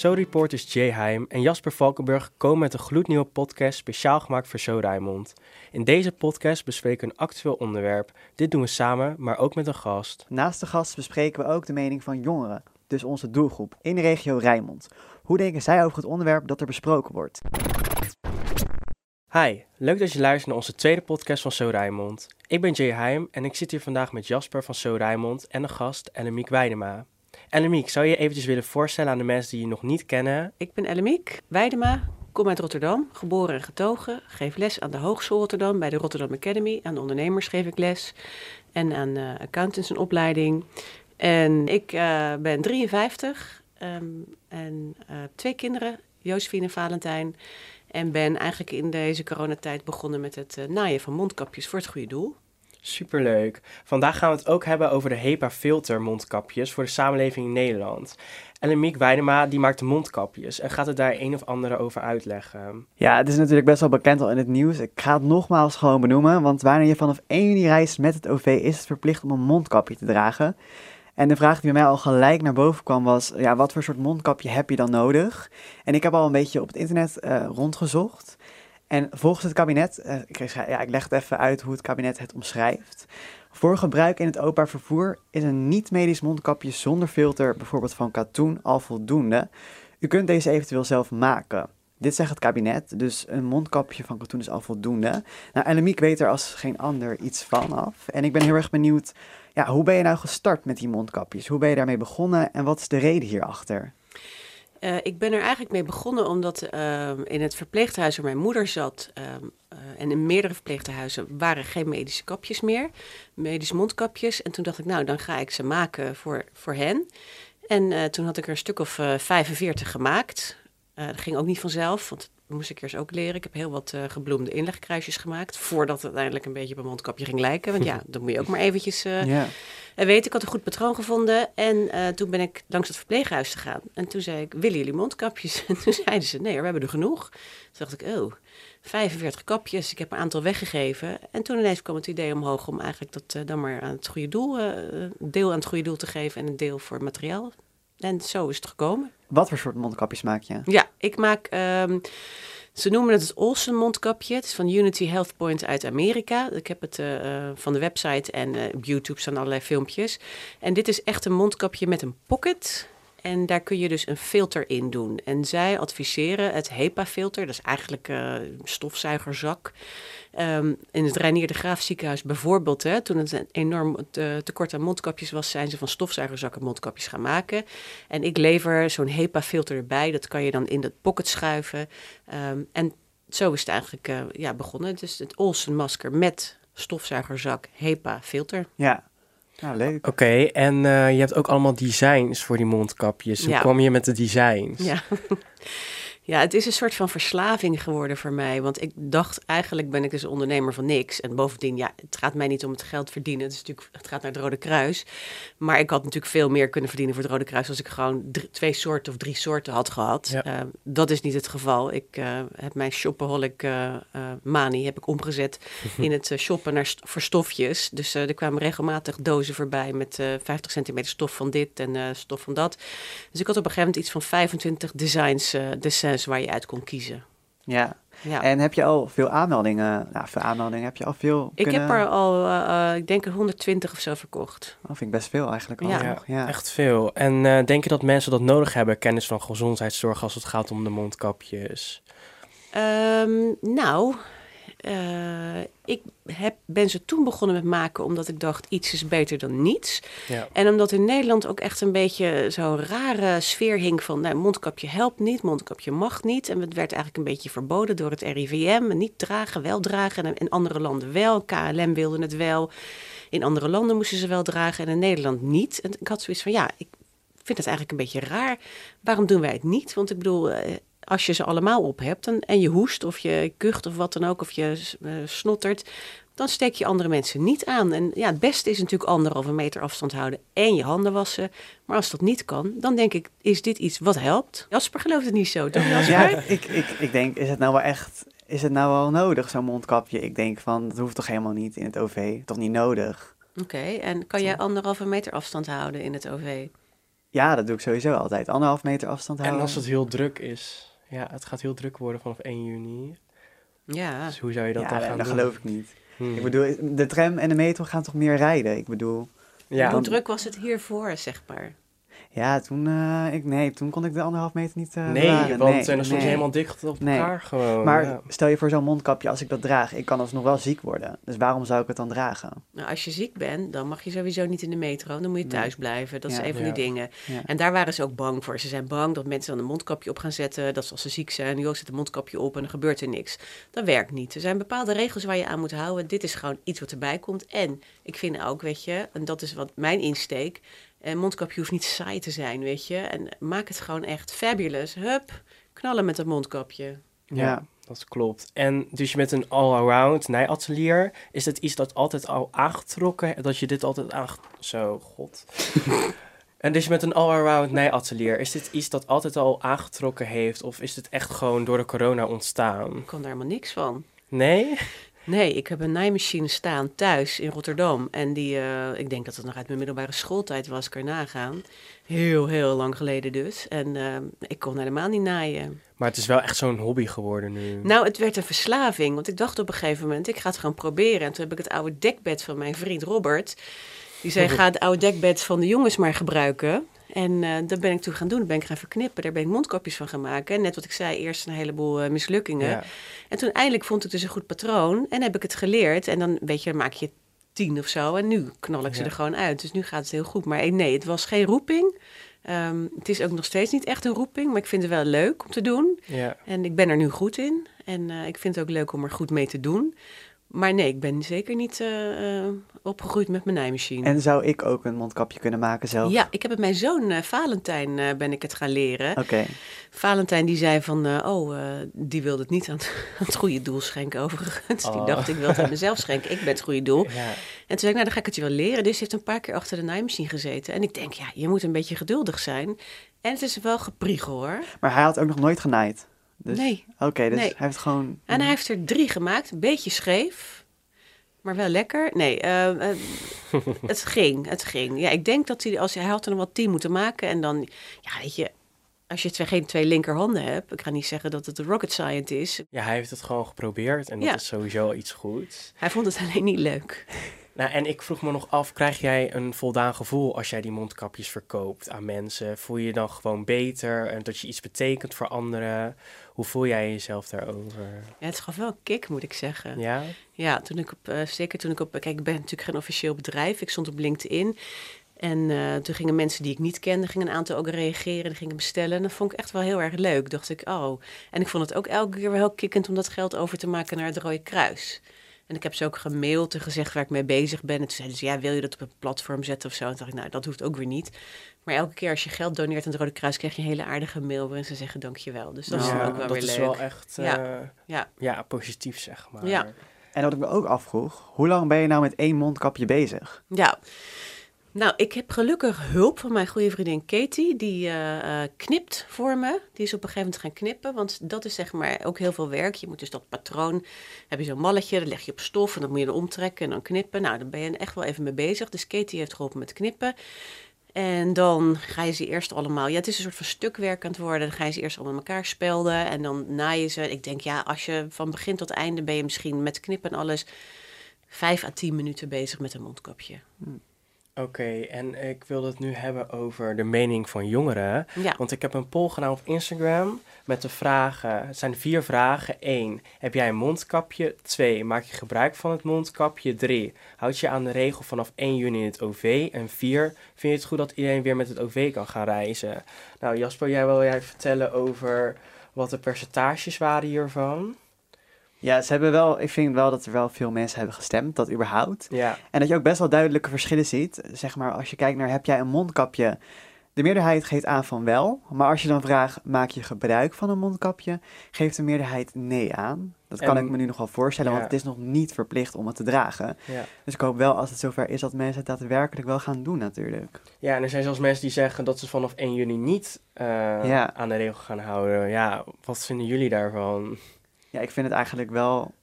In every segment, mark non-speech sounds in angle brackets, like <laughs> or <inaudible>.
Zo reporters Jay Heim en Jasper Valkenburg komen met een gloednieuwe podcast speciaal gemaakt voor Zo Rijnmond. In deze podcast bespreken we een actueel onderwerp. Dit doen we samen, maar ook met een gast. Naast de gast bespreken we ook de mening van jongeren, dus onze doelgroep, in de regio Rijnmond. Hoe denken zij over het onderwerp dat er besproken wordt? Hi, leuk dat je luistert naar onze tweede podcast van Zo Rijnmond. Ik ben Jay Heim en ik zit hier vandaag met Jasper van Zo Rijnmond en een gast, Ellemiek Weidema. Ellemiek, zou je je eventjes willen voorstellen aan de mensen die je nog niet kennen? Ik ben Ellemiek Weidema, kom uit Rotterdam, geboren en getogen. Geef les aan de Hogeschool Rotterdam, bij de Rotterdam Academy. Aan de ondernemers geef ik les en aan uh, accountants een opleiding. En ik uh, ben 53 um, en uh, twee kinderen, Josephine en Valentijn. En ben eigenlijk in deze coronatijd begonnen met het naaien van mondkapjes voor het goede doel. Superleuk. Vandaag gaan we het ook hebben over de HEPA filter mondkapjes voor de samenleving in Nederland. Ellemiek Weidema die maakt mondkapjes en gaat het daar een of andere over uitleggen. Ja, het is natuurlijk best wel bekend al in het nieuws. Ik ga het nogmaals gewoon benoemen, want wanneer je vanaf 1 juni reist met het OV is het verplicht om een mondkapje te dragen. En de vraag die bij mij al gelijk naar boven kwam was, ja, wat voor soort mondkapje heb je dan nodig? En ik heb al een beetje op het internet uh, rondgezocht. En volgens het kabinet, uh, ik, ja, ik leg het even uit hoe het kabinet het omschrijft. Voor gebruik in het openbaar vervoer is een niet-medisch mondkapje zonder filter, bijvoorbeeld van katoen, al voldoende. U kunt deze eventueel zelf maken. Dit zegt het kabinet, dus een mondkapje van katoen is al voldoende. Nou, Ellemiek weet er als geen ander iets van af. En ik ben heel erg benieuwd, ja, hoe ben je nou gestart met die mondkapjes? Hoe ben je daarmee begonnen en wat is de reden hierachter? Uh, ik ben er eigenlijk mee begonnen omdat uh, in het verpleeghuis waar mijn moeder zat uh, en in meerdere verpleeghuizen waren geen medische kapjes meer, medische mondkapjes. En toen dacht ik, nou dan ga ik ze maken voor, voor hen. En toen had ik er een stuk of 45 gemaakt. dat ging ook niet vanzelf, want moest ik eerst ook leren. Ik heb heel wat gebloemde inlegkruisjes gemaakt voordat het uiteindelijk een beetje op een mondkapje ging lijken. Want ja, <laughs> dan moet je ook maar eventjes... Yeah en weet, ik had een goed patroon gevonden. En uh, toen ben ik langs het verpleeghuis gegaan. En toen zei ik, willen jullie mondkapjes? <laughs> En toen zeiden ze, nee, we hebben er genoeg. Toen dacht ik, oh, 45 kapjes. Ik heb een aantal weggegeven. En toen ineens kwam het idee omhoog om eigenlijk dat uh, dan maar aan het goede doel, uh, deel aan het goede doel te geven en een deel voor materiaal. En zo is het gekomen. Wat voor soort mondkapjes maak je? Ja, ik maak... Um, ze noemen het het Olsen mondkapje. Het is van Unity Health Point uit Amerika. Ik heb het uh, van de website en uh, op YouTube staan allerlei filmpjes. En dit is echt een mondkapje met een pocket. En daar kun je dus een filter in doen. En zij adviseren het HEPA-filter, dat is eigenlijk uh, een stofzuigerzak. Um, in het Reinier de Graaf ziekenhuis bijvoorbeeld, hè, toen het een enorm te, tekort aan mondkapjes was, zijn ze van stofzuigerzakken mondkapjes gaan maken. En ik lever zo'n HEPA-filter erbij, dat kan je dan in de pocket schuiven. Um, en zo is het eigenlijk uh, ja, begonnen. Dus het Olsen masker met stofzuigerzak HEPA-filter. Ja, nou, leuk. Oké, okay, en uh, je hebt ook allemaal designs voor die mondkapjes. Hoe ja. kwam je met de designs? Ja. Ja, het is een soort van verslaving geworden voor mij. Want ik dacht, eigenlijk ben ik dus ondernemer van niks. En bovendien, ja, het gaat mij niet om het geld verdienen. Het, is natuurlijk, het gaat naar het Rode Kruis. Maar ik had natuurlijk veel meer kunnen verdienen voor het Rode Kruis... als ik gewoon drie, twee soorten of drie soorten had gehad. Ja. Uh, dat is niet het geval. Ik uh, heb mijn shopaholic uh, manie heb ik omgezet <laughs> in het shoppen naar st voor stofjes. Dus er kwamen regelmatig dozen voorbij met 50 centimeter stof van dit en stof van dat. Dus ik had op een gegeven moment iets van 25 designs, designs waar je uit kon kiezen. Ja. ja. En heb je al veel aanmeldingen? Nou, veel aanmeldingen heb je al veel. Ik heb er al, uh, ik denk 120 of zo verkocht. Dat vind ik best veel eigenlijk. Al. Ja. ja. echt veel. En uh, denk je dat mensen dat nodig hebben, kennis van gezondheidszorg, als het gaat om de mondkapjes? Um, nou, uh, ik heb, ben ze toen begonnen met maken omdat ik dacht iets is beter dan niets. Ja. En omdat in Nederland ook echt een beetje zo'n rare sfeer hing van nou, mondkapje helpt niet, mondkapje mag niet. En het werd eigenlijk een beetje verboden door het RIVM. Niet dragen, wel dragen. En in andere landen wel. KLM wilde het wel. In andere landen moesten ze wel dragen en in Nederland niet. En ik had zoiets van ja, ik vind het eigenlijk een beetje raar. Waarom doen wij het niet? Want ik bedoel, eh, als je ze allemaal op hebt en, en je hoest of je kucht of wat dan ook, of je uh, snottert, dan steek je andere mensen niet aan. En ja, het beste is natuurlijk anderhalve meter afstand houden en je handen wassen. Maar als dat niet kan, dan denk ik, is dit iets wat helpt? Jasper gelooft het niet zo, toch Jasper? Ja, ik, ik, ik denk, is het nou wel echt, is het nou wel nodig, zo'n mondkapje? Ik denk van, dat hoeft toch helemaal niet in het OV, toch niet nodig? Oké, okay, en kan jij anderhalve meter afstand houden in het OV? Ja, dat doe ik sowieso altijd. Anderhalf meter afstand En houden. als het heel druk is. Ja, het gaat heel druk worden vanaf 1 juni. Ja, Dus hoe zou je dat ja, dan gaan dat doen? geloof ik niet. Hmm. Ik bedoel, de tram en de metro gaan toch meer rijden? Ik bedoel, ja, hoe druk was het hiervoor, zeg maar? Ja, toen, eh, ik, nee, toen kon ik de anderhalf meter niet eh nee, bewaren. want nee, en dan stond je helemaal dicht op Nee. elkaar gewoon. Maar ja. stel je voor zo'n mondkapje, als ik dat draag, ik kan alsnog wel ziek worden. Dus waarom zou ik het dan dragen? Nou, als je ziek bent, dan mag je sowieso niet in de metro. Dan moet je Nee. thuis blijven. Dat is een van Ja. die dingen. Ja. En daar waren ze ook bang voor. Ze zijn bang dat mensen dan een mondkapje op gaan zetten. Dat als ze ziek zijn, joh, zet een mondkapje op en dan gebeurt er niks. Dat werkt niet. Er zijn bepaalde regels waar je aan moet houden. Dit is gewoon iets wat erbij komt. En ik vind ook, weet je, en dat is wat mijn insteek. Een mondkapje hoeft niet saai te zijn, weet je. En maak het gewoon echt fabulous. Hup, knallen met dat mondkapje. Ja, Ja. dat klopt. En dus je met een all-around nijatelier, is het iets dat altijd al aangetrokken, dat je dit altijd aange... Zo, god. <laughs> en dus met een all-around nijatelier, is dit iets dat altijd al aangetrokken heeft, of is dit echt gewoon door de corona ontstaan? Ik kon daar helemaal niks van. Nee? Nee, ik heb een naaimachine staan thuis in Rotterdam. En die, eh, ik denk dat het nog uit mijn middelbare schooltijd was, kan nagaan. Heel, heel lang geleden dus. En eh, ik kon helemaal niet naaien. Maar het is wel echt zo'n hobby geworden nu. Nou, het werd een verslaving. Want ik dacht op een gegeven moment, ik ga het gewoon proberen. En toen heb ik het oude dekbed van mijn vriend Robert. Die zei, <laughs> ga het oude dekbed van de jongens maar gebruiken. En eh dat ben ik toen gaan doen. Dat ben ik gaan verknippen. Daar ben ik mondkapjes van gaan maken. En net wat ik zei, eerst een heleboel eh, mislukkingen. ja. En toen eindelijk vond ik dus een goed patroon en heb ik het geleerd. En dan weet je, dan maak je tien of zo. En nu knal ik ze Ja. er gewoon uit. Dus nu gaat het heel goed. Maar eh, nee, het was geen roeping. Ehm, het is ook nog steeds niet echt een roeping. Maar ik vind het wel leuk om te doen. ja. En ik ben er nu goed in. En ik vind het ook leuk om er goed mee te doen. Maar nee, ik ben zeker niet eh, eh, opgegroeid met mijn naaimachine. En zou ik ook een mondkapje kunnen maken zelf? Ja, ik heb het mijn zoon eh, Valentijn ben ik het gaan leren. Oké. Valentijn die zei van, oh, die wilde het niet aan het, <laughs> aan het goede doel schenken overigens. Die Oh. dacht, ik wil het aan mezelf schenken, ik ben het goede doel. <laughs> ja. En toen zei ik, nou dan ga ik het je wel leren. Dus hij heeft een paar keer achter de naaimachine gezeten. En ik denk, ja, je moet een beetje geduldig zijn. En het is wel gepriegel hoor. Maar hij had ook nog nooit genaaid. Dus, Nee. Oké, dus Nee. hij heeft gewoon... En hij heeft er drie gemaakt, een beetje scheef. Maar wel lekker. Nee, eh, eh, <laughs> het ging, het ging. Ja, ik denk dat hij, als hij, hij had er nog wel tien moeten maken. En dan, ja, weet je, als je twee, geen twee linkerhanden hebt. Ik ga niet zeggen dat het een rocket science is. ja, hij heeft het gewoon geprobeerd en dat is sowieso al iets goeds. Hij vond het alleen niet leuk. Nou, en ik vroeg me nog af, krijg jij een voldaan gevoel als jij die mondkapjes verkoopt aan mensen? Voel je je dan gewoon beter en dat je iets betekent voor anderen? Hoe voel jij jezelf daarover? Ja, het gaf wel een kick, moet ik zeggen. Ja? Ja, toen ik op, eh, zeker toen ik op, kijk, ik ben natuurlijk geen officieel bedrijf. Ik stond op LinkedIn. En eh, toen gingen mensen die ik niet kende, gingen een aantal ook reageren en gingen bestellen. En dat vond ik echt wel heel erg leuk. Dacht ik, oh. En ik vond het ook elke keer wel heel kikkend om dat geld over te maken naar het Rode Kruis. En ik heb ze ook gemaild en gezegd waar ik mee bezig ben. En toen zeiden ze, ja, wil je dat op een platform zetten of zo? En toen dacht ik, nou, dat hoeft ook weer niet. Maar elke keer als je geld doneert aan het Rode Kruis, krijg je een hele aardige mail waarin ze zeggen dankjewel. Dus dat is dan ook wel dat weer is leuk. wel echt Ja. eh, Ja. ja, positief, zeg maar. Ja. En wat ik me ook afvroeg, hoe lang ben je nou met één mondkapje bezig? Ja. Nou, ik heb gelukkig hulp van mijn goede vriendin Katie. Die eh, eh, knipt voor me. Die is op een gegeven moment gaan knippen. Want dat is zeg maar ook heel veel werk. Je moet dus dat patroon... Heb je zo'n malletje, dat leg je op stof... en dan moet je er omtrekken en dan knippen. Nou, daar ben je echt wel even mee bezig. Dus Katie heeft geholpen met knippen. En dan ga je ze eerst allemaal... Ja, het is een soort van stukwerk aan het worden. Dan ga je ze eerst allemaal elkaar spelden. En dan naai je ze. Ik denk, ja, als je van begin tot einde... ben je misschien met knippen en alles... vijf à tien minuten bezig met een mondkapje. Oké, en ik wil het nu hebben over de mening van jongeren. Ja. Want ik heb een poll gedaan op Instagram met de vragen. Het zijn vier vragen. 1. Heb jij een mondkapje? 2. Maak je gebruik van het mondkapje? 3. Houd je aan de regel vanaf 1 juni in het OV? En 4. Vind je het goed dat iedereen weer met het OV kan gaan reizen? Nou, Jasper, jij wil jij vertellen over wat de percentages waren hiervan? Ja, ze hebben wel, ik vind wel dat er wel veel mensen hebben gestemd, dat überhaupt. Ja, En dat je ook best wel duidelijke verschillen ziet. Zeg maar, als je kijkt naar heb jij een mondkapje? De meerderheid geeft aan van wel. Maar als je dan vraagt, maak je gebruik van een mondkapje? Geeft de meerderheid nee aan. Dat kan En- ik me nu nog wel voorstellen, want het is nog niet verplicht om het te dragen. ja. Dus ik hoop wel als het zover is dat mensen het daadwerkelijk wel gaan doen natuurlijk. Ja, en er zijn zelfs mensen die zeggen dat ze vanaf 1 juni niet eh, Ja. aan de regel gaan houden. Ja, wat vinden jullie daarvan? Ja, ik vind het eigenlijk wel...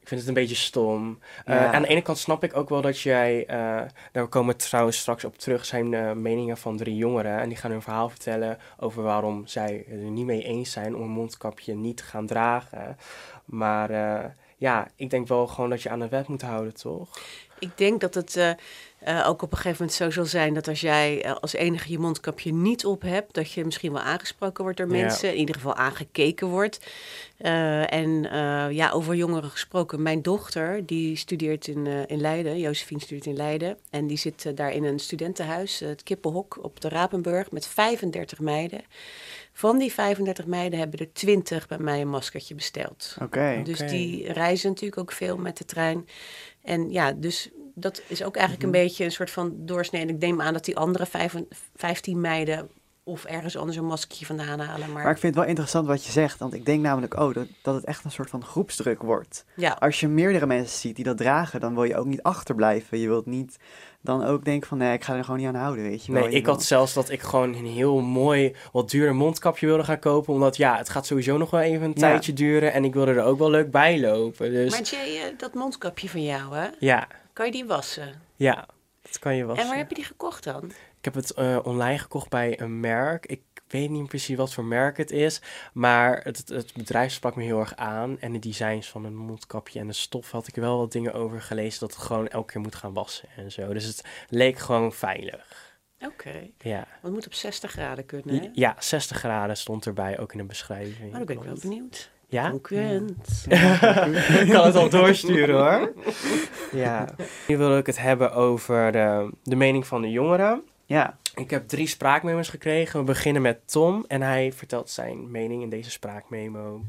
Ik vind het een beetje stom. Eh. Aan de ene kant snap ik ook wel dat jij, eh, daar komen we trouwens straks op terug, zijn eh, meningen van drie jongeren. En die gaan hun verhaal vertellen over waarom zij er niet mee eens zijn om een mondkapje niet te gaan dragen. Maar ja, ik denk wel gewoon dat je aan de wet moet houden, toch? Ik denk dat het eh, eh, ook op een gegeven moment zo zal zijn dat als jij eh, als enige je mondkapje niet op hebt, dat je misschien wel aangesproken wordt door Ja. mensen, in ieder geval aangekeken wordt. Eh, en eh, ja, over jongeren gesproken. Mijn dochter, die studeert in, eh, in Leiden, Josephine studeert in Leiden. En die zit daar in een studentenhuis, het Kippenhok op de Rapenburg, met 35 meiden. Van die 35 meiden hebben er 20 bij mij een maskertje besteld. Oké. Dus die reizen natuurlijk ook veel met de trein. En ja, dus dat is ook eigenlijk Mhm. een beetje een soort van doorsnee. En ik neem aan dat die andere vijf, 15 meiden of ergens anders een maskertje vandaan halen. Maar, Maar ik vind het wel interessant wat je zegt, want ik denk namelijk ook dat, dat het echt een soort van groepsdruk wordt. ja, Als je meerdere mensen ziet die dat dragen, dan wil je ook niet achterblijven. Je wilt niet dan ook denken van, nee, ik ga er gewoon niet aan houden, weet je wel. Nee, ik had zelfs dat ik gewoon een heel mooi, wat duurder mondkapje wilde gaan kopen. Omdat ja, het gaat sowieso nog wel even een Ja. tijdje duren. En ik wilde er ook wel leuk bij lopen. Dus maar Jay, eh, dat mondkapje van jou, hè? ja, kan je die wassen? ja, dat kan je wel En waar heb je die gekocht dan? Ik heb het eh, online gekocht bij een merk. Ik weet niet precies wat voor merk het is. Maar het, het, bedrijf sprak me heel erg aan. En de designs van een mondkapje en de stof had ik wel wat dingen over gelezen. Dat het gewoon elke keer moet gaan wassen en zo. Dus het leek gewoon veilig. Oké, Ja, want het moet op 60 graden kunnen, hè? ja 60 graden stond erbij ook in de beschrijving. Maar dan ben ik wel benieuwd. Ja? Concurrent. <laughs> Ik kan het al doorsturen hoor. Ja. Nu wil ik het hebben over de, de mening van de jongeren. Ja, Ik heb drie spraakmemo's gekregen. We beginnen met Tom en hij vertelt zijn mening in deze spraakmemo.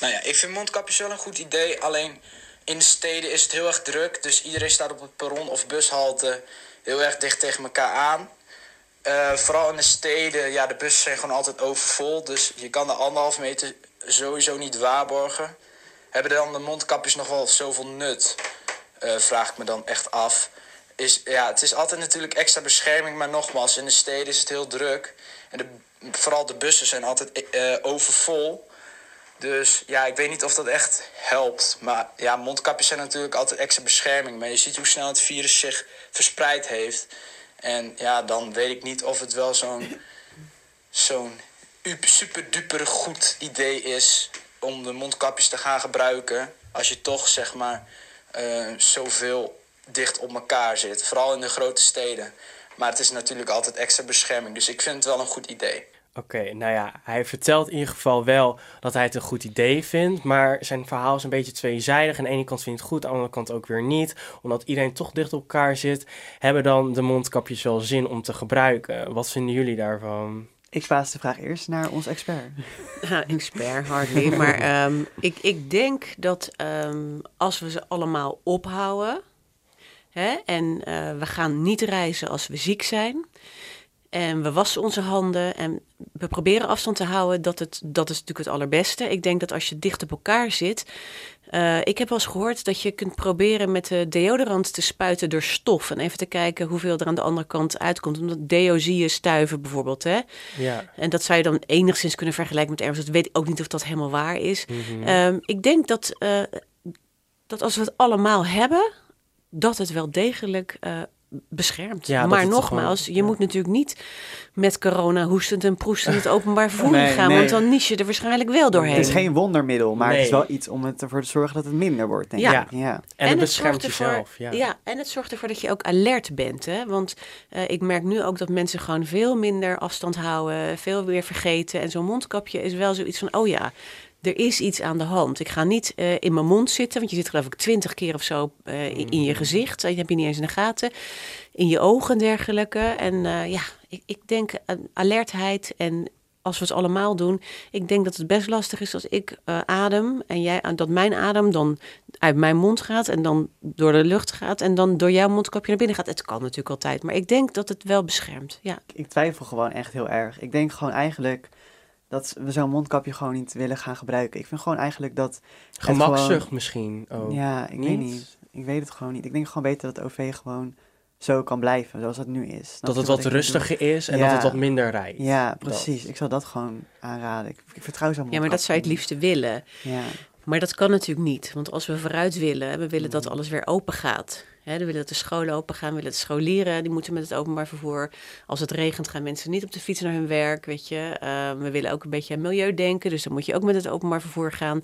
Nou ja, ik vind mondkapjes wel een goed idee. Alleen in de steden is het heel erg druk. Dus iedereen staat op het perron of bushalte heel erg dicht tegen elkaar aan. Eh, vooral in de steden, ja, de bussen zijn gewoon altijd overvol. Dus je kan de anderhalf meter sowieso niet waarborgen. Hebben dan de mondkapjes nog wel zoveel nut? Eh, vraag ik me dan echt af. Is, ja, het is altijd natuurlijk extra bescherming, maar nogmaals, in de steden is het heel druk. En de, vooral de bussen zijn altijd eh, overvol. Dus ja, ik weet niet of dat echt helpt. Maar ja, mondkapjes zijn natuurlijk altijd extra bescherming. Maar je ziet hoe snel het virus zich verspreid heeft. En ja, dan weet ik niet of het wel zo'n zo'n super goed idee is om de mondkapjes te gaan gebruiken. Als je toch zeg maar eh, zoveel dicht op elkaar zit. Vooral in de grote steden. Maar het is natuurlijk altijd extra bescherming. Dus ik vind het wel een goed idee. Oké, nou ja, hij vertelt in ieder geval wel dat hij het een goed idee vindt. Maar zijn verhaal is een beetje tweezijdig. Aan de ene kant vindt hij het goed, aan de andere kant ook weer niet. Omdat iedereen toch dicht op elkaar zit, hebben dan de mondkapjes wel zin om te gebruiken. Wat vinden jullie daarvan? ik paas de vraag eerst naar ons expert. Ja, expert, hardly. Maar ehm, ik, ik denk dat ehm, als we ze allemaal ophouden... Hè, en eh, we gaan niet reizen als we ziek zijn... en we wassen onze handen en we proberen afstand te houden... dat, het, dat is natuurlijk het allerbeste. Ik denk dat als je dicht op elkaar zit... eh, ik heb wel eens gehoord dat je kunt proberen met de deodorant te spuiten door stof... en even te kijken hoeveel er aan de andere kant uitkomt. Omdat deo zie je stuiven bijvoorbeeld, hè? Ja. En dat zou je dan enigszins kunnen vergelijken met ergens. Dat weet ik ook niet of dat helemaal waar is. Mhm. Ehm, ik denk dat, eh, dat als we het allemaal hebben, dat het wel degelijk eh, beschermt. Ja, maar nogmaals, gewoon- je ja. moet natuurlijk niet met corona hoestend en proestend het openbaar vervoer Nee, gaan. nee. Want dan nies je er waarschijnlijk wel doorheen. Het is geen wondermiddel, maar het is wel iets om het ervoor te zorgen dat het minder wordt, denk Ja. ik. Ja. En, het beschermt ervoor- jezelf. Ja. Ja, en het zorgt ervoor dat je ook alert bent. Hè? Want eh, ik merk nu ook dat mensen gewoon veel minder afstand houden, veel weer vergeten. En zo'n mondkapje is wel zoiets van, oh ja, er is iets aan de hand. Ik ga niet eh, in mijn mond zitten, want je zit geloof ik twintig keer of zo eh, in, in je gezicht. Dat heb je niet eens in de gaten. In je ogen en dergelijke. En eh, ja, ik, ik denk aan alertheid en als we het allemaal doen, ik denk dat het best lastig is als ik adem en jij dat mijn adem dan uit mijn mond gaat en dan door de lucht gaat en dan door jouw mondkapje naar binnen gaat. Het kan natuurlijk altijd, maar ik denk dat het wel beschermt. Ja, Ik twijfel gewoon echt heel erg. Ik denk gewoon eigenlijk dat we zo'n mondkapje gewoon niet willen gaan gebruiken. Ik vind gewoon eigenlijk dat... Gemakzucht gewoon- misschien ook. Ja, ik weet niet. Ik weet het gewoon niet. Ik denk gewoon beter dat het OV gewoon zo kan blijven zoals het nu is. Dat het wat rustiger is en Ja. dat het wat minder rijdt. Ja, Dat. precies. Ik zou dat gewoon aanraden. Ik, ik vertrouw zo'n ja maar dat zou je het liefste willen. Ja. Maar dat kan natuurlijk niet. Want als we vooruit willen, we willen dat Mhm. alles weer open gaat. We willen dat de scholen open gaan, we willen dat scholieren, die moeten met het openbaar vervoer. Als het regent gaan mensen niet op de fiets naar hun werk, weet je. Eh, we willen ook een beetje aan milieu denken, dus dan moet je ook met het openbaar vervoer gaan.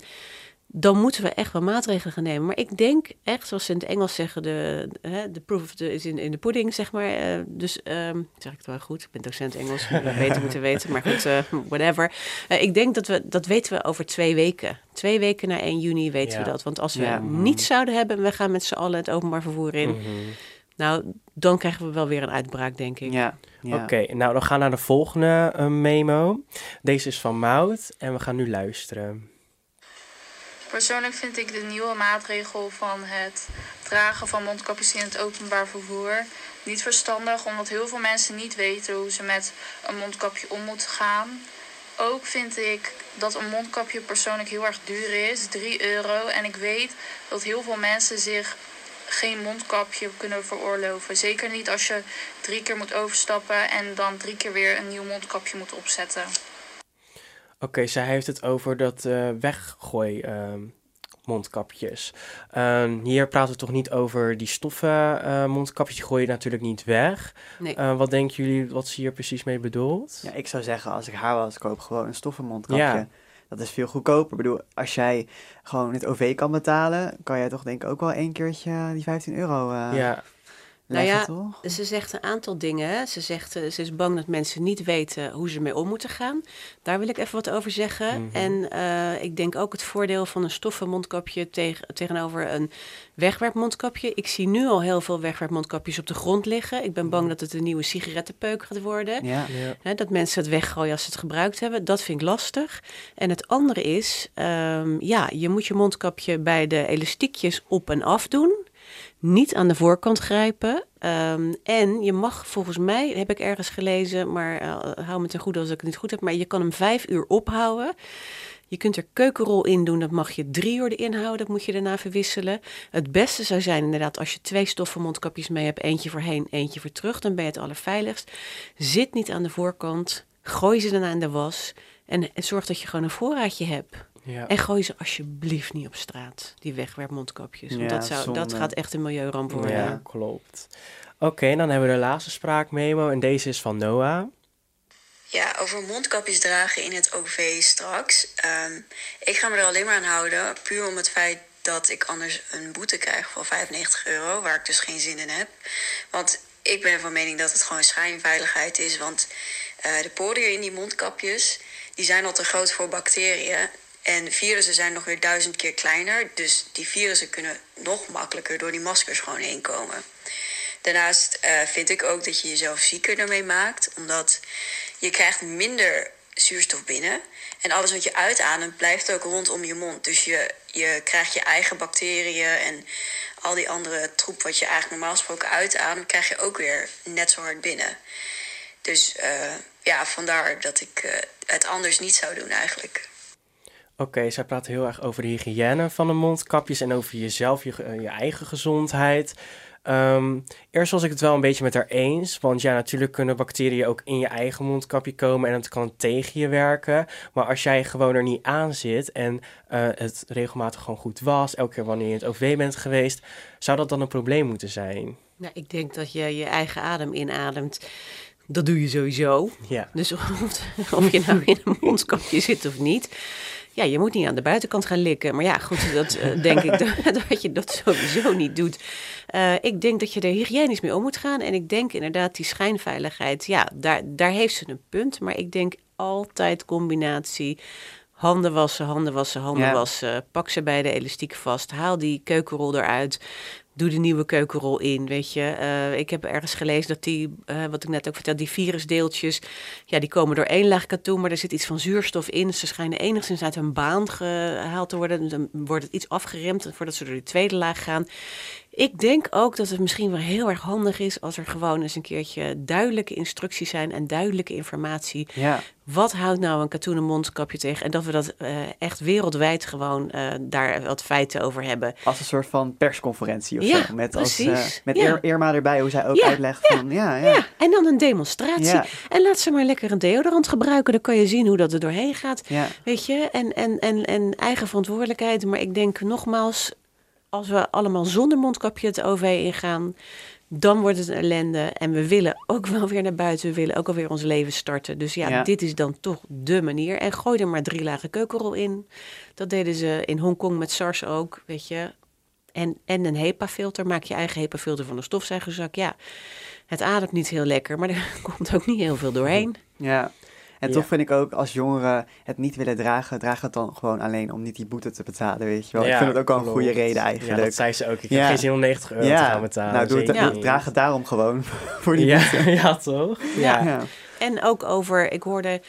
Dan moeten we echt wel maatregelen gaan nemen. Maar ik denk echt, zoals ze in het Engels zeggen, de, hè, de proof of the, is in, in de pudding, zeg maar. Eh, dus ehm, zeg ik het wel goed? Ik ben docent Engels, ik zou beter moeten weten. Maar goed, eh, whatever. Eh, ik denk dat we, dat weten we over twee weken. Twee weken na 1 juni weten Ja. we dat. Want als we Ja. niet zouden hebben en we gaan met z'n allen het openbaar vervoer in. Mhm. Nou, dan krijgen we wel weer een uitbraak, denk ik. Ja, ja. Oké, nou dan gaan we naar de volgende memo. Deze is van Mout en we gaan nu luisteren. Persoonlijk vind ik de nieuwe maatregel van het dragen van mondkapjes in het openbaar vervoer niet verstandig, omdat heel veel mensen niet weten hoe ze met een mondkapje om moeten gaan. Ook vind ik dat een mondkapje persoonlijk heel erg duur is, 3 euro. En ik weet dat heel veel mensen zich geen mondkapje kunnen veroorloven. Zeker niet als je drie keer moet overstappen en dan drie keer weer een nieuw mondkapje moet opzetten. Oké, zij heeft het over dat eh, weggooi ehm, mondkapjes. Ehm, hier praten we toch niet over die stoffen eh, mondkapjes, die gooi je natuurlijk niet weg. Nee. Eh, wat denken jullie wat ze hier precies mee bedoelt? Ja, ik zou zeggen, als ik haar was, koop gewoon een stoffen mondkapje. Ja. Dat is veel goedkoper. Ik bedoel, als jij gewoon het OV kan betalen, kan jij toch denk ik ook wel één keertje die 15 euro eh ja, Nou ja, toch? Ze zegt een aantal dingen. Ze zegt, eh, ze is bang dat mensen niet weten hoe ze ermee om moeten gaan. Daar wil ik even wat over zeggen. Mhm. En eh, ik denk ook het voordeel van een stoffen mondkapje tegen, tegenover een wegwerpmondkapje. Ik zie nu al heel veel wegwerpmondkapjes op de grond liggen. Ik ben bang dat het een nieuwe sigarettenpeuk gaat worden. Ja. ja. Hè, dat mensen het weggooien als ze het gebruikt hebben. Dat vind ik lastig. En het andere is, ehm, ja, je moet je mondkapje bij de elastiekjes op en af doen. Niet aan de voorkant grijpen. Ehm, en je mag volgens mij, heb ik ergens gelezen, maar eh, hou me ten goede als ik het niet goed heb, maar je kan hem vijf uur ophouden. Je kunt er keukenrol in doen, dat mag je drie uur erin houden, dat moet je daarna verwisselen. Het beste zou zijn inderdaad als je twee stoffen mondkapjes mee hebt, eentje voorheen, eentje voor terug, dan ben je het allerveiligst. Zit niet aan de voorkant, gooi ze daarna in de was en zorg dat je gewoon een voorraadje hebt. Ja. En gooi ze alsjeblieft niet op straat, die wegwerpmondkapjes. Want Ja, dat, zou, dat gaat echt een milieuramp worden. Ja, klopt. Oké, dan hebben we de laatste spraakmemo en deze is van Noah. Ja, over mondkapjes dragen in het OV straks. Ehm, ik ga me er alleen maar aan houden, puur om het feit dat ik anders een boete krijg van 95 euro, waar ik dus geen zin in heb. Want ik ben van mening dat het gewoon schijnveiligheid is, want eh, de poriën in die mondkapjes, die zijn al te groot voor bacteriën. En virussen zijn nog weer duizend keer kleiner, dus die virussen kunnen nog makkelijker door die maskers gewoon heen komen. Daarnaast eh, vind ik ook dat je jezelf zieker daarmee maakt, omdat je krijgt minder zuurstof binnen. En alles wat je uitademt blijft ook rondom je mond. Dus je, je krijgt je eigen bacteriën en al die andere troep wat je eigenlijk normaal gesproken uitademt, krijg je ook weer net zo hard binnen. Dus eh, ja, vandaar dat ik eh, het anders niet zou doen eigenlijk. Oké, zij praat heel erg over de hygiëne van de mondkapjes en over jezelf, je, eh, je eigen gezondheid. Ehm, eerst was ik het wel een beetje met haar eens, want ja, natuurlijk kunnen bacteriën ook in je eigen mondkapje komen en dat kan tegen je werken. Maar als jij gewoon er niet aan zit en eh, het regelmatig gewoon goed was, elke keer wanneer je in het OV bent geweest, zou dat dan een probleem moeten zijn? Nou, ik denk dat je je eigen adem inademt. Dat doe je sowieso. Ja, Dus <laughs> of, of je nou in een mondkapje zit of niet. Ja, je moet niet aan de buitenkant gaan likken. Maar ja, goed, dat eh, denk ik <laughs> dat, dat je dat sowieso niet doet. Eh, ik denk dat je er hygiënisch mee om moet gaan. En ik denk inderdaad die schijnveiligheid. Ja, daar, daar heeft ze een punt. Maar ik denk altijd combinatie. Handen wassen, handen wassen, handen Ja. wassen. Pak ze bij de elastiek vast. Haal die keukenrol eruit. Doe de nieuwe keukenrol in, weet je. Eh, ik heb ergens gelezen dat die, eh, wat ik net ook vertelde, die virusdeeltjes, ja, die komen door één laag katoen, maar er zit iets van zuurstof in. Ze schijnen enigszins uit hun baan gehaald te worden. Dan wordt het iets afgeremd voordat ze door die tweede laag gaan. Ik denk ook dat het misschien wel heel erg handig is als er gewoon eens een keertje duidelijke instructies zijn en duidelijke informatie. Ja, Wat houdt nou een katoenen mondkapje tegen? En dat we dat eh, echt wereldwijd gewoon eh, daar wat feiten over hebben. als een soort van persconferentie of Ja, zo. Met, als, precies. met Ja. Irma erbij, hoe zij ook Ja, uitlegt van, ja, ja. Ja, en dan een demonstratie. Ja. En laat ze maar lekker een deodorant gebruiken. Dan kan je zien hoe dat er doorheen gaat. ja. Weet je, en, en, en, en eigen verantwoordelijkheid. Maar ik denk nogmaals, als we allemaal zonder mondkapje het OV ingaan, dan wordt het een ellende. En we willen ook wel weer naar buiten. We willen ook alweer ons leven starten. Dus ja, Ja. dit is dan toch de manier. En gooi er maar drie lagen keukenrol in. Dat deden ze in Hongkong met SARS ook, weet je. En, en een HEPA-filter. Maak je eigen HEPA-filter van een stofzuigerzak. Ja, het ademt niet heel lekker, maar <laughs> er komt ook niet heel veel doorheen. Ja. En Ja. toch vind ik ook, als jongeren het niet willen dragen, draag het dan gewoon alleen om niet die boete te betalen, weet je wel. ik Ja, vind het ook wel een klopt. goede reden Ja, eigenlijk. dat zei ze ook. Ik Ja. heb geen zin om 90 euro te gaan betalen. nou doe het, doe- draag het daarom gewoon <laughs> voor die Ja, boete. <laughs> ja, toch? Ja. Ja. En ook over, ik hoorde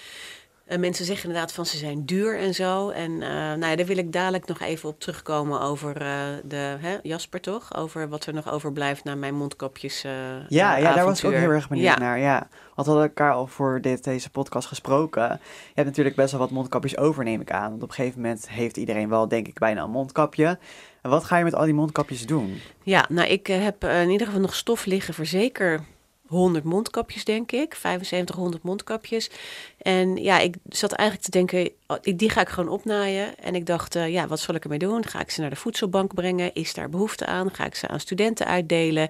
eh, mensen zeggen inderdaad van ze zijn duur en zo. En eh, nou ja, daar wil ik dadelijk nog even op terugkomen over eh, de, hè, Jasper toch? Over wat er nog overblijft na mijn mondkapjes Ja, ja, daar was ik ook heel erg benieuwd Ja. naar. Ja. Want we hadden elkaar al voor dit, deze podcast gesproken. Je hebt natuurlijk best wel wat mondkapjes over, neem ik aan. Want op een gegeven moment heeft iedereen wel, denk ik, bijna een mondkapje. En wat ga je met al die mondkapjes doen? Ja, nou ik heb in ieder geval nog stof liggen voor zeker 100 mondkapjes, denk ik. 7500 mondkapjes. En ja, ik zat eigenlijk te denken, oh, ik- die ga ik gewoon opnaaien. En ik dacht, eh, ja, wat zal ik ermee doen? Ga ik ze naar de voedselbank brengen? Is daar behoefte aan? Ga ik ze aan studenten uitdelen?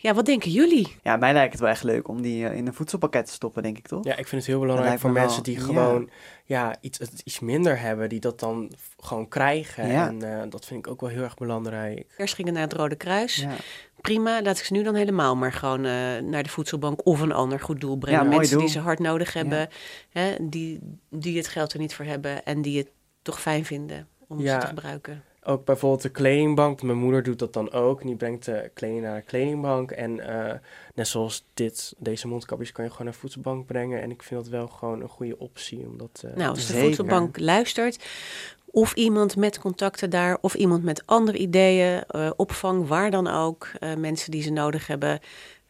Ja, wat denken jullie? Ja, mij lijkt het wel echt leuk om die eh, in een voedselpakket te stoppen, denk ik toch? Ja, ik vind het heel belangrijk voor me mensen wel- die gewoon ja, iets, iets minder hebben, die dat dan gewoon krijgen. Ja. En eh, dat vind ik ook wel heel erg belangrijk. Eerst gingen naar het Rode Kruis. Ja. Prima, laat ik ze nu dan helemaal maar gewoon eh, naar de voedselbank of een ander goed doel brengen. Ja, Mensen die ze hard nodig hebben, hè, die, die het geld er niet voor hebben en die het toch fijn vinden om Ja. ze te gebruiken. Ook bijvoorbeeld de kledingbank. Mijn moeder doet dat dan ook. Die brengt de kleding naar de kledingbank. En eh, net zoals dit, deze mondkapjes kan je gewoon naar de voedselbank brengen. En ik vind dat wel gewoon een goede optie. Omdat, eh, Nou, als de Zeker. voedselbank luistert, of iemand met contacten daar, of iemand met andere ideeën, eh, opvang, waar dan ook, eh, mensen die ze nodig hebben,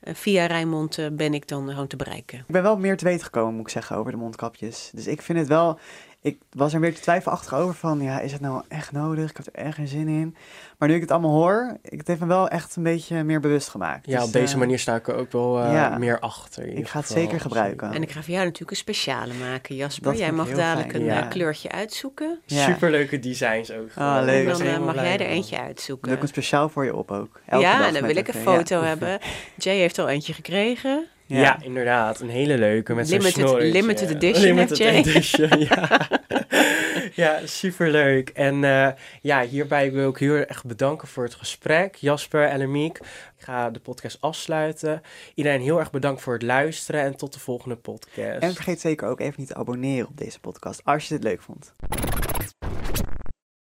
eh, via Rijnmond eh, ben ik dan gewoon te bereiken. Ik ben wel meer te weten gekomen, moet ik zeggen, over de mondkapjes. Dus ik vind het wel... Ik was er weer te twijfelachtig over van, ja, is het nou echt nodig? Ik had er echt geen zin in. Maar nu ik het allemaal hoor, ik, het heeft me wel echt een beetje meer bewust gemaakt. ja, Dus, op deze eh, manier sta ik er ook wel eh, ja. meer achter. Ik ga het geval. zeker gebruiken. En ik ga voor jou natuurlijk een speciale maken, Jasper. Dat Jij mag dadelijk fijn, een ja. eh, kleurtje uitzoeken. Ja. Superleuke designs ook. Ah, leuk. En dan mag jij er eentje Doe ik uitzoeken. hem speciaal voor je op ook. Elke ja, dag en dan wil ik een foto ja. <laughs> hebben. Jay heeft al eentje gekregen. Ja. inderdaad. Een hele leuke met zo'n Limited- snorretje. limited edition, Limited edition, ja. <laughs> ja, superleuk. En eh, ja, hierbij wil ik heel erg bedanken voor het gesprek. Jasper en Lemiek. Ik ga de podcast afsluiten. Iedereen heel erg bedankt voor het luisteren en tot de volgende podcast. En vergeet zeker ook even niet te abonneren op deze podcast als je dit leuk vond.